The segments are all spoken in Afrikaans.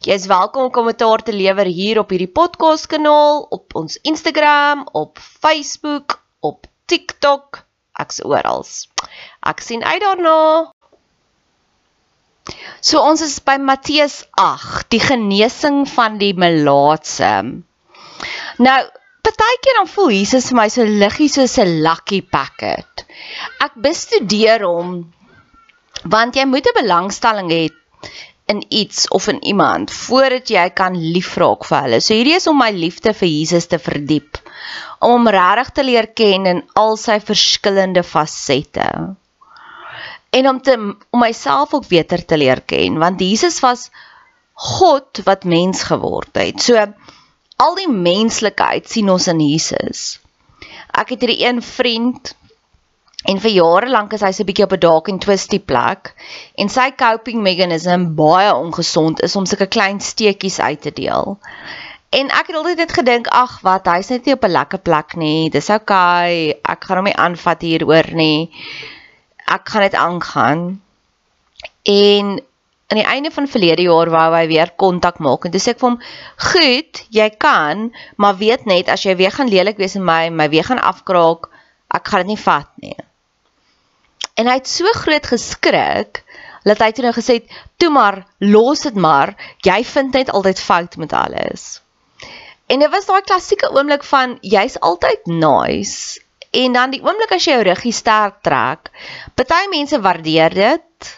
Jy is welkom om kommentaar te lewer hier op hierdie podcast kanaal, op ons Instagram, op Facebook, op TikTok, ek's oral. Ek sien uit daarna. So ons is by Matteus 8, die genesing van die melaatse. Nou, partykeer dan voel Jesus vir my so liggie soos 'n lucky packet. Ek bestudeer hom want jy moet 'n belangstelling hê in iets of in iemand voordat jy kan liefraak vir hulle. So hierdie is om my liefde vir Jesus te verdiep, om hom regtig te leer ken in al sy verskillende fasette. En om te om myself ook beter te leer ken, want Jesus was God wat mens geword het. So al die menslikheid sien ons in Jesus. Ek het hierdie een vriend En vir jare lank is hy so 'n bietjie op 'n dalk en twisty plek en sy coping mechanism baie ongesond is om sulke klein steekies uit te deel. En ek het altyd net gedink, ag, wat, hy's net nie op 'n lekker plek nie. Dis okay. Ek gaan hom nie aanvat hieroor nie. Ek gaan dit aangaan. En aan die einde van verlede jaar wou hy weer kontak maak en dis ek vir hom, "Goed, jy kan, maar weet net as jy weer gaan lelik wees en my my weer gaan afkraak, ek gaan dit nie vat nie." En hy het so groot geskrik dat hy toe nou gesê het, "Toe maar, los dit maar. Jy vind net altyd fout met alles." En dit was daai klassieke oomblik van jy's altyd nice en dan die oomblik as jy jou ruggie sterk trek. Party mense waardeer dit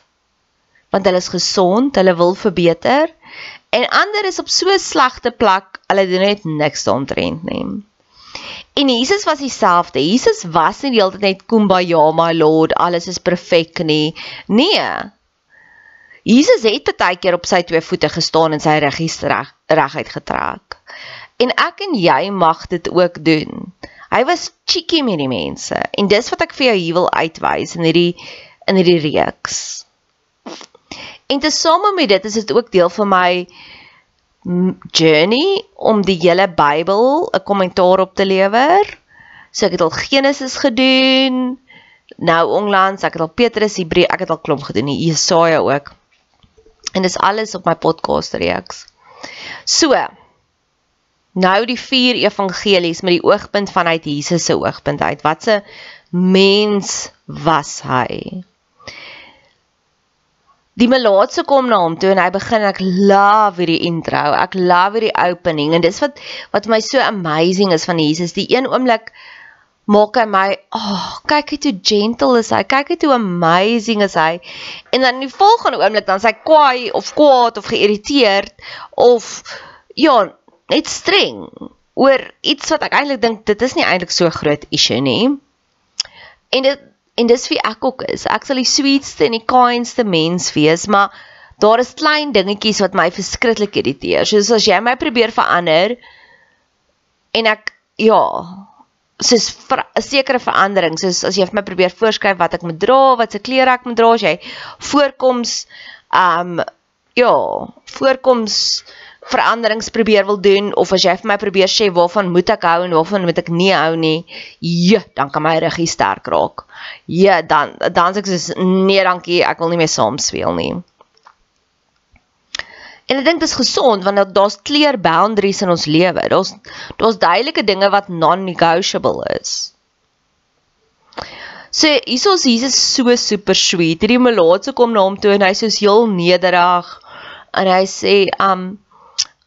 want hulle is gesond, hulle wil verbeter en ander is op so 'n slegte plek, hulle doen net niks daaromtrent nie. En Jesus was dieselfde. Jesus was nie die hele tyd net kumbaya my lord, alles is perfek nie. Nee. Jesus het baie keer op sy twee voete gestaan en sy ruggies reg reguit getrek. En ek en jy mag dit ook doen. Hy was cheeky met die mense en dis wat ek vir jou hier wil uitwys in hierdie in hierdie reeks. En tesame met dit is dit ook deel van my journey om die hele Bybel 'n kommentaar op te lewer. So ek het al Genesis gedoen. Nou onlangs, ek het al Petrus, Hebreë, ek het al klomp gedoen, Jesaja ook. En dis alles op my podcast reeks. So. Nou die vier evangelies met die oogpunt vanuit Jesus se oogpunt uit. Watse mens was hy? Die melaatse kom na hom toe en hy begin ek love hierdie intro. Ek love hierdie opening en dis wat wat my so amazing is van Jesus. Die een oomblik maak hy my, oh, kyk hoe gentle is hy. Kyk hoe amazing is hy. En dan die volgende oomblik dan sy kwaai of kwaad of geïrriteerd of ja, net streng oor iets wat ek eintlik dink dit is nie eintlik so groot issue nie. En dit en dis wie ek ook is. Ek sal die sweetste en die kindste mens wees, maar daar is klein dingetjies wat my verskriklik irriteer. Soos as jy my probeer verander en ek ja, soos 'n sekere verandering, soos as jy vir my probeer voorskryf wat ek moet dra, wat se klere ek moet dra, as jy voorkoms um ja, voorkoms veranderings probeer wil doen of as jy vir my probeer sê waarvan moet ek hou en waarvan moet ek nie hou nie, ja, dan kan my ruggie sterk raak. Ja, dan dan sê ek soos nee, dankie, ek wil nie meer saam speel nie. En ek dink dit is gesond want daar's clear boundaries in ons lewe. Daar's daar's duidelike dinge wat non-negotiable is. So hiersoos Jesus so super sweet. Hierdie melaatse kom na hom toe en hy sê heel nederig en hy sê um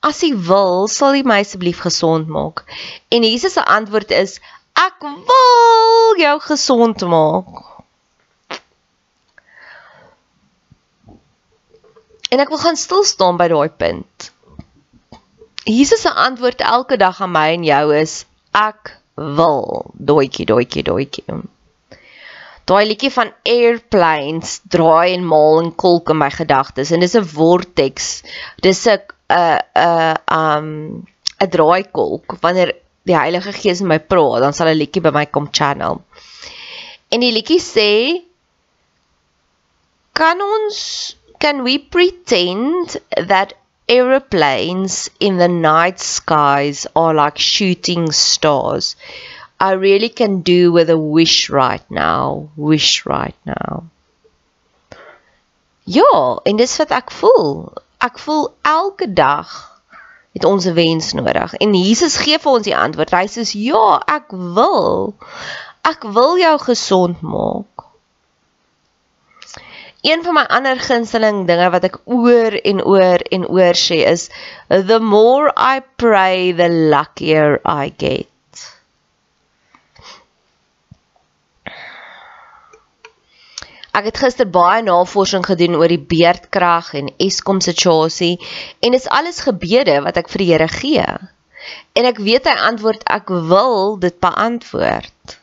As jy wil, sal jy my asseblief gesond maak. En Jesus se antwoord is: Ek wil jou gesond maak. En ek wil gaan stil staan by daai punt. Jesus se antwoord elke dag aan my en jou is: Ek wil. Doetjie, doetjie, doetjie. Daai liedjie van airplanes draai en maal en kolk in my gedagtes en dis 'n vortex. Dis 'n 'n 'n um 'n draaikolk wanneer die Heilige Gees in my praat, dan sal 'n liedjie by my kom channel. En die liedjie sê kan ons can we pretend that aeroplanes in the night skies are like shooting stars? I really can do with a wish right now, wish right now. Ja, en dis wat ek voel ek voel elke dag het ons 'n wens nodig en Jesus gee vir ons die antwoord. Hy sê ja, ek wil. Ek wil jou gesond maak. Een van my ander gunsteling dinge wat ek oor en oor en oor sê is the more I pray the luckier I get. Ek het gister baie navorsing gedoen oor die beerdkrag en Eskom situasie en dit is alles gebede wat ek vir die Here gee. En ek weet hy antwoord ek wil dit beantwoord.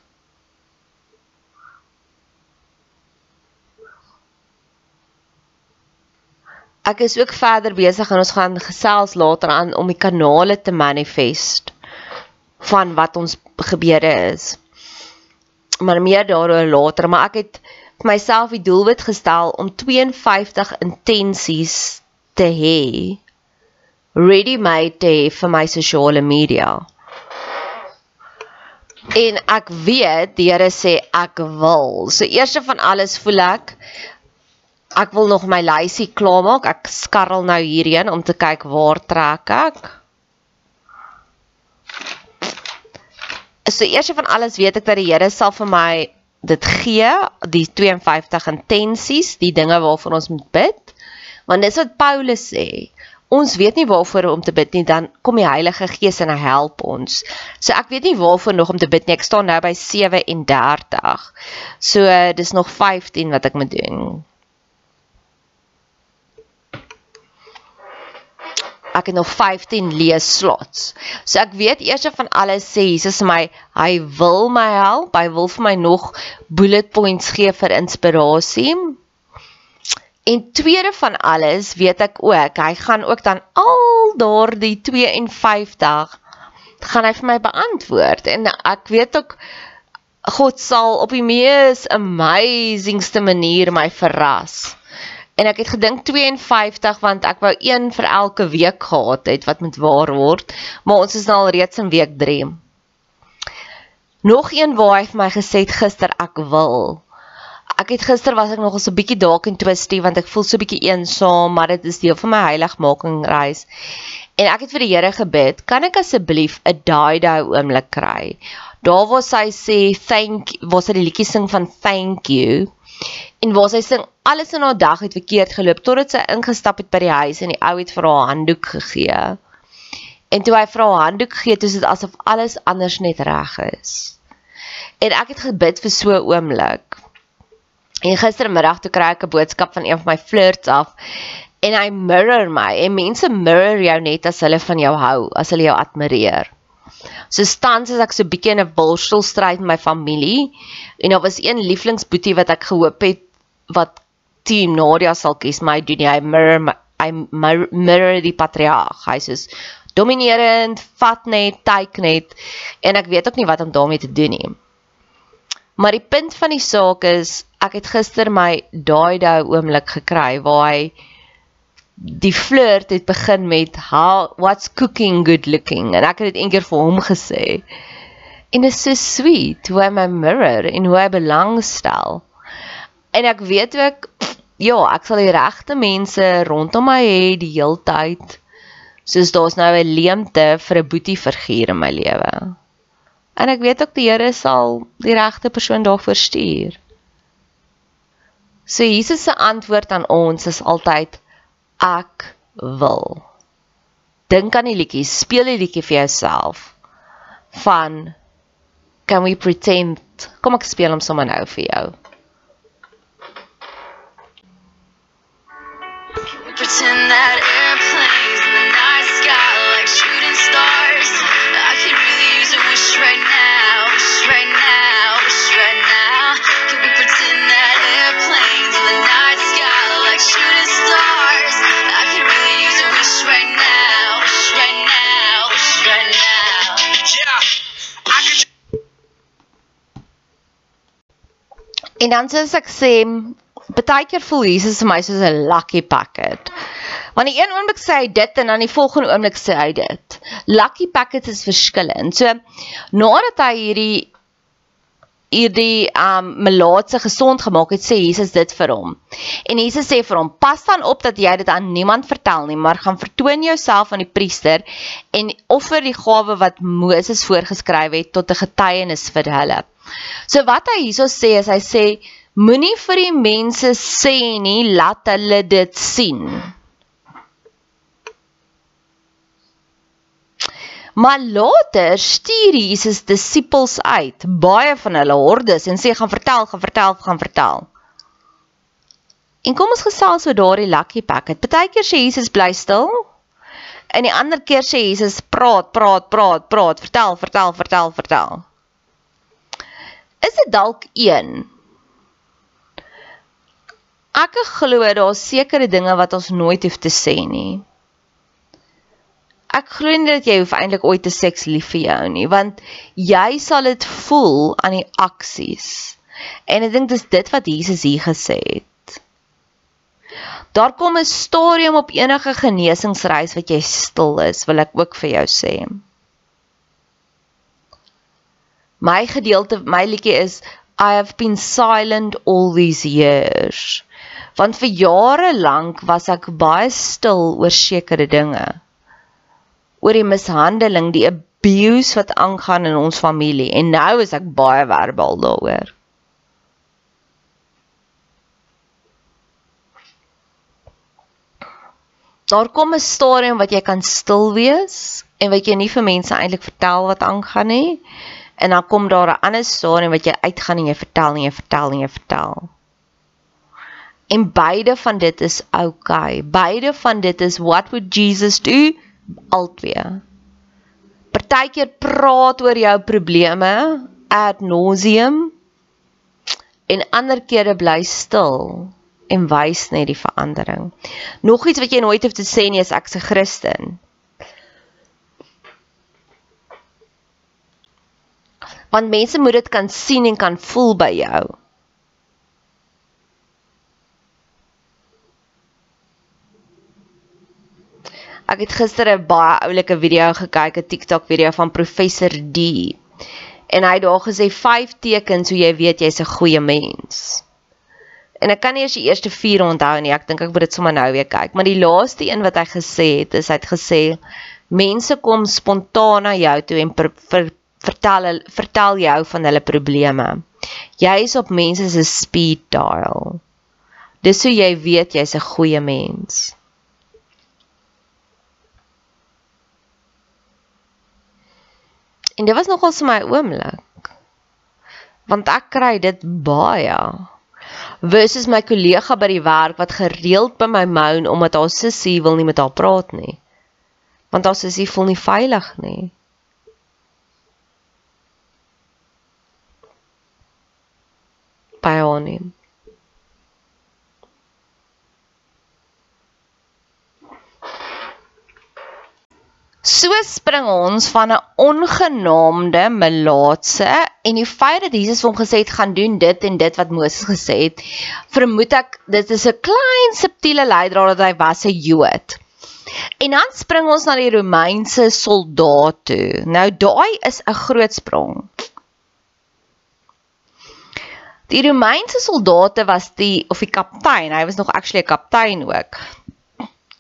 Ek is ook verder besig en ons gaan gesels later aan om die kanale te manifest van wat ons gebede is. Maar meer daaroor later, maar ek het vir myself die doelwit gestel om 52 intensies te hê ready made te hê vir my sosiale media. En ek weet die Here sê ek wil. So eers van alles voel ek ek wil nog my lysie klaarmaak. Ek skarrel nou hierheen om te kyk waar trek ek. So eers van alles weet ek dat die Here sal vir my dit gee die 52 intensies, die dinge waarvoor ons moet bid. Want dis wat Paulus sê. Ons weet nie waarvoor om te bid nie, dan kom die Heilige Gees en hy help ons. So ek weet nie waarvoor nog om te bid nie. Ek staan nou by 37. So dis nog 15 wat ek moet doen. Ek het nog 15 lees slots. So ek weet eers van alles sê Jesus my, hy wil my help. Hy wil vir my nog bullet points gee vir inspirasie. En tweede van alles weet ek ook, hy gaan ook dan al daardie 52 gaan hy vir my beantwoord en ek weet ook God sal op die mees amazingste manier my verras en ek het gedink 52 want ek wou een vir elke week gehad het wat met waar word, maar ons is nou al reeds in week 3. Nog een waar hy vir my gesê het gister ek wil. Ek het gister was ek nog so 'n bietjie dalk en twisty want ek voel so 'n bietjie eensaam, maar dit is deel van my heiligmaking reis. En ek het vir die Here gebid, kan ek asseblief 'n daai-daai oomblik kry? Daar waar sy sê thank, waar sy die liedjie sing van thank you En waar sy sing alles in haar dag het verkeerd geloop totdat sy ingestap het by die huis en die ou het vir haar handdoek gegee. En toe hy vir haar handdoek gee, toe is dit asof alles anders net reg is. En ek het gebid vir so 'n oomblik. En gistermiddag toe kry ek 'n boodskap van een van my flirts af en hy mirror my. En mense mirror jou net as hulle van jou hou, as hulle jou admireer. So staan as ek so bietjie in 'n worstelstryd met my familie en daar was een lieflingsboetie wat ek gehoop het wat team Nadia sal kies my doen hy mirror hy mirror die patriarg. Hy sê dominerend vat net tyk net en ek weet ook nie wat om daarmee te doen nie. Maar die punt van die saak is ek het gister my daai daai oomblik gekry waar hy die flirt het begin met how what's cooking good looking en ek het dit eendag vir hom gesê en dit is so sweet hoe hy my mirror en hoe hy belangstel en ek weet ook ja, ek sal die regte mense rondom my hê die heeltyd. Soos daar's nou 'n leemte vir 'n boetie figuur in my lewe. En ek weet ook die Here sal die regte persoon daarvoor stuur. So Jesus se antwoord aan ons is altyd ek wil. Dink aan die liedjie, speel die liedjie vir jouself van Can we pretend? Kom ek speel hom sommer nou vir jou. pretend that En dan sê ek sê baie keer voel Jesus vir my soos 'n lucky packet. Want die een oomblik sê hy dit en dan die volgende oomblik sê hy dit. Lucky packets is verskillend. So nadat hy hierdie hierdie um melaatse gesond gemaak het, sê Jesus dit vir hom. En Jesus sê vir hom: "Pas dan op dat jy dit aan niemand vertel nie, maar gaan vertoon jouself aan die priester en offer die gawe wat Moses voorgeskryf het tot 'n getuienis vir hulle." So wat hy hierso sê is hy sê Moenie vir die mense sê nie laat hulle dit sien. Maar later stuur Jesus disippels uit, baie van hulle hordes en sê gaan vertel, gaan vertel, gaan vertel. En kom ons gesels oor daardie lucky packet. Partykeer sê Jesus bly stil. En die ander keer sê Jesus praat, praat, praat, praat, vertel, vertel, vertel, vertel. Is dit dalk een Ek glo daar's sekere dinge wat ons nooit hoef te sê nie. Ek glo nie dat jy hoef eintlik ooit te seks lief vir jou nie, want jy sal dit voel aan die aksies. En ek dink dis dit wat Jesus hier gesê het. Daar kom 'n stadium op enige genesingsreis wat jy stil is, wil ek ook vir jou sê. My gedeelte, my liedjie is I have been silent all these years want vir jare lank was ek baie stil oor sekere dinge oor die mishandeling die abuse wat aangaan in ons familie en nou is ek baie verbaal daaroor Daar kom 'n stadium wat jy kan stil wees en wat jy nie vir mense eintlik vertel wat aangaan nie en dan kom daar 'n ander stadium wat jy uitgaan en jy vertel en jy vertel en jy vertel. En beide van dit is okay. Beide van dit is what would Jesus do? Altwee. Partykeer praat oor jou probleme ad nauseam en ander kere bly stil en wys net die verandering. Nog iets wat jy nooit hoef te sê nie is ek's 'n Christen. Want mense moet dit kan sien en kan voel by jou. Ek het gister 'n baie oulike video gekyk, 'n TikTok video van professor D. En hy het daar gesê 5 tekens hoe jy weet jy's 'n goeie mens. En ek kan nie eers die eerste 4 onthou nie. Ek dink ek moet dit sommer nou weer kyk, maar die laaste een wat hy gesê het, is hy het gesê mense kom spontaan na jou toe en ver, ver, vertel vertel jou van hulle probleme. Jy is op mense se speed dial. Dis hoe jy weet jy's 'n goeie mens. En dit was nogal vir my oomblik. Want ek kry dit baie. Versus my kollega by die werk wat gereeld by my moan omdat haar sussie wil nie met haar praat nie. Want haar sussie voel nie veilig nie. Haar nie. So spring ons van 'n ongenaamde melaatse en die feit dat Jesus hom gesê het gaan doen dit en dit wat Moses gesê het, vermoed ek dit is 'n klein subtiele leidraad dat hy was 'n Jood. En dan spring ons na die Romeinse soldaat toe. Nou daai is 'n groot sprong. Die Romeinse soldate was die of die kaptein, hy was nog actually 'n kaptein ook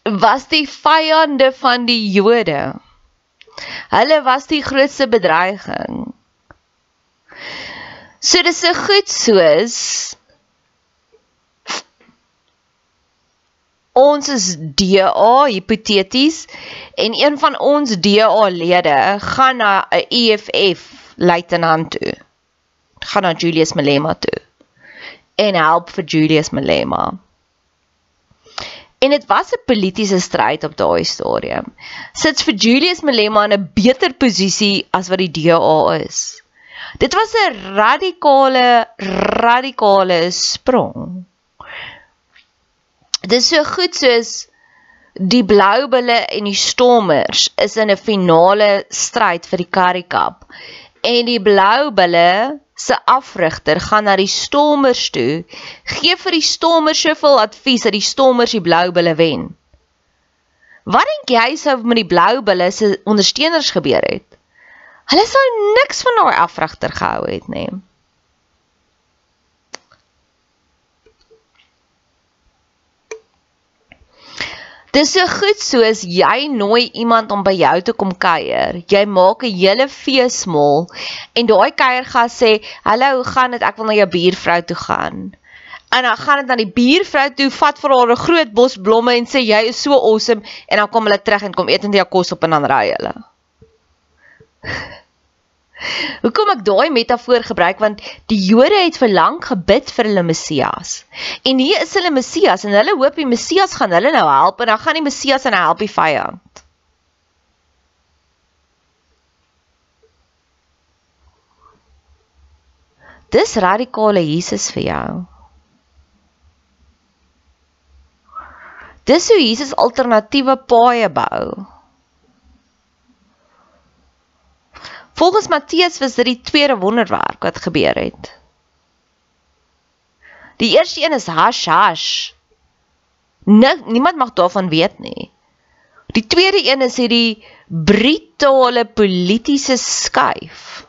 was die vyande van die Jode. Hulle was die grootste bedreiging. So dis so goed soos ons is DA hipoteties en een van ons DA lede gaan na 'n EFF luitenant toe. Gaan na Julius Malema toe en help vir Julius Malema. En dit was 'n politieke stryd op daai stadium. Sits vir Julius Malema in 'n beter posisie as wat die DA is. Dit was 'n radikale radikale sprong. Dit is so goed soos die Bloubulle en die Stormers is in 'n finale stryd vir die Currie Cup. En die Bloubulle se afrigter gaan na die Stormers toe, gee vir die Stormers soveel advies dat die Stormers die Blou Bulle wen. Wat dink jy sou met die Blou Bulle se ondersteuners gebeur het? Hulle sou niks van daai afrigter gehou het nie. Dis so goed soos jy nooi iemand om by jou te kom kuier. Jy maak 'n hele feesmaal en daai kuiergas sê, "Hallo, hoe gaan dit? Ek wil na jou buurvrou toe gaan." En dan gaan dit na die buurvrou toe, vat vir haar 'n groot bos blomme en sê, "Jy is so awesome." En dan kom hulle terug en kom eet en jy kos op en dan ry hulle. Hoekom ek daai metafoor gebruik want die Jode het vir lank gebid vir hulle Messias. En hier is hulle Messias en hulle hoop die Messias gaan hulle nou help en dan gaan die Messias en help die vyand. Dis radikale Jesus vir jou. Dis hoe Jesus alternatiewe paaie bou. Volgens Matteus was dit die tweede wonderwerk wat gebeur het. Die eerste een is hash hash. Niemand mag daarvan weet nie. Die tweede een is hierdie brutale politieke skuif.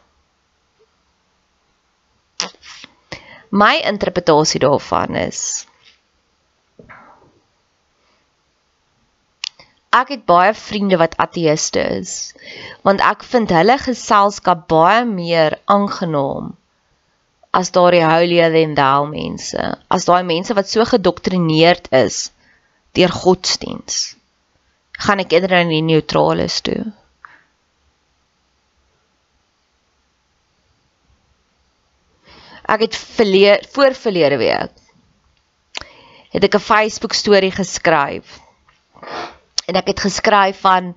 My interpretasie daarvan is ek het baie vriende wat ateëste is want ek vind hulle geselskap baie meer aangenaam as daardie holier than thou mense as daai mense wat so gedoktrineerd is deur godsdiens. Gaan ek eerder in die neutrales toe? Ek het verlede voor verlede week het ek 'n Facebook storie geskryf en ek het geskryf van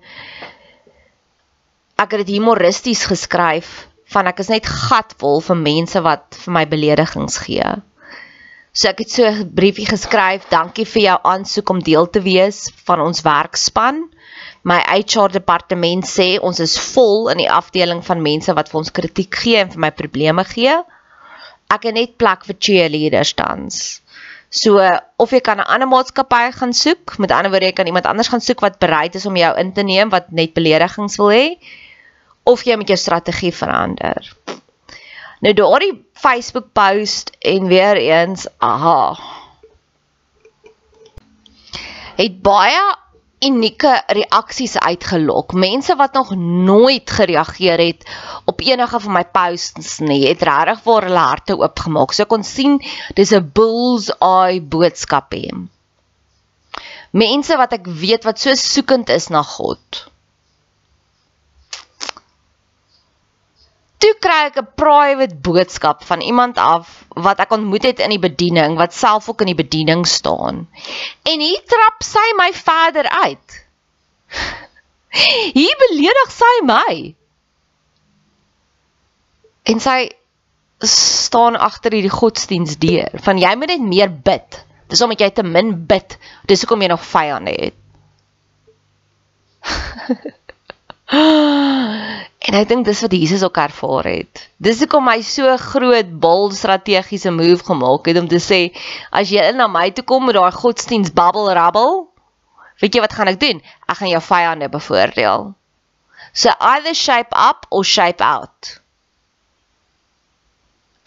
ek het dit humoristies geskryf van ek is net gatvol vir mense wat vir my beledigings gee. So ek het so 'n briefie geskryf, dankie vir jou aansoek om deel te wees van ons werkspan. My HR departement sê ons is vol in die afdeling van mense wat vir ons kritiek gee en vir my probleme gee. Ek het net plek vir cheerleaders tans. So of jy kan 'n ander maatskappy gaan soek, met ander woorde jy kan iemand anders gaan soek wat bereid is om jou in te neem wat net beledigings wil hê of jy moet jou strategie verander. Nou daardie Facebook post en weer eens, aha. Het baie unieke reaksies uitgelok. Mense wat nog nooit gereageer het op enige van my posts nie, het regtig vir hulle harte oopgemaak. So kon sien dis 'n bull's eye boodskap hê. Mense wat ek weet wat so soekend is na God. Toe kry ek 'n private boodskap van iemand af wat ek ontmoet het in die bediening wat self ook in die bediening staan. En hier trap sy my verder uit. Hier beledig sy my. En sy staan agter hierdie godsdienstdeur van jy moet net meer bid. Dis omdat jy te min bid. Dis hoekom jy nog vyande het. En ek dink dis wat Jesus ook ervaar het. Dis hoekom hy so groot bold strategiese move gemaak het om te sê as jy na my toe kom met daai godsdiens babbel rabbel, weet jy wat gaan ek doen? Ek gaan jou vyande bevoordeel. So either shape up or shape out.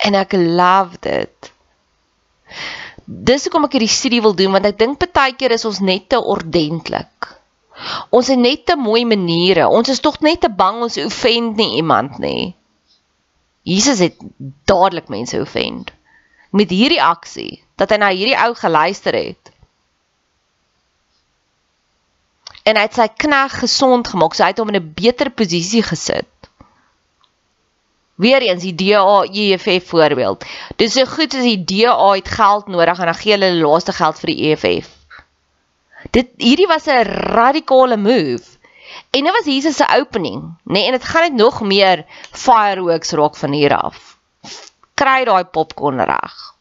En ek love dit. Dis hoekom ek hierdie studie wil doen want ek dink baie keer is ons net te ordentlik. Ons het net te mooi maniere. Ons is tog net te bang ons offend nie iemand nie. Jesus het dadelik mense offend met hierdie aksie dat hy na hierdie ou geluister het. En hy het sy knegg gesond gemaak, so hy het hom in 'n beter posisie gesit. Weereens die DA EFF voorbeeld. Dis so goed as die DA het geld nodig en dan gee hulle laaste geld vir die EFF. Dit hierdie was 'n radikale move. En dit was Jesus se opening, nê? Nee, en dit gaan net nog meer fireworks raak van hier af. Kry daai popcorn reg.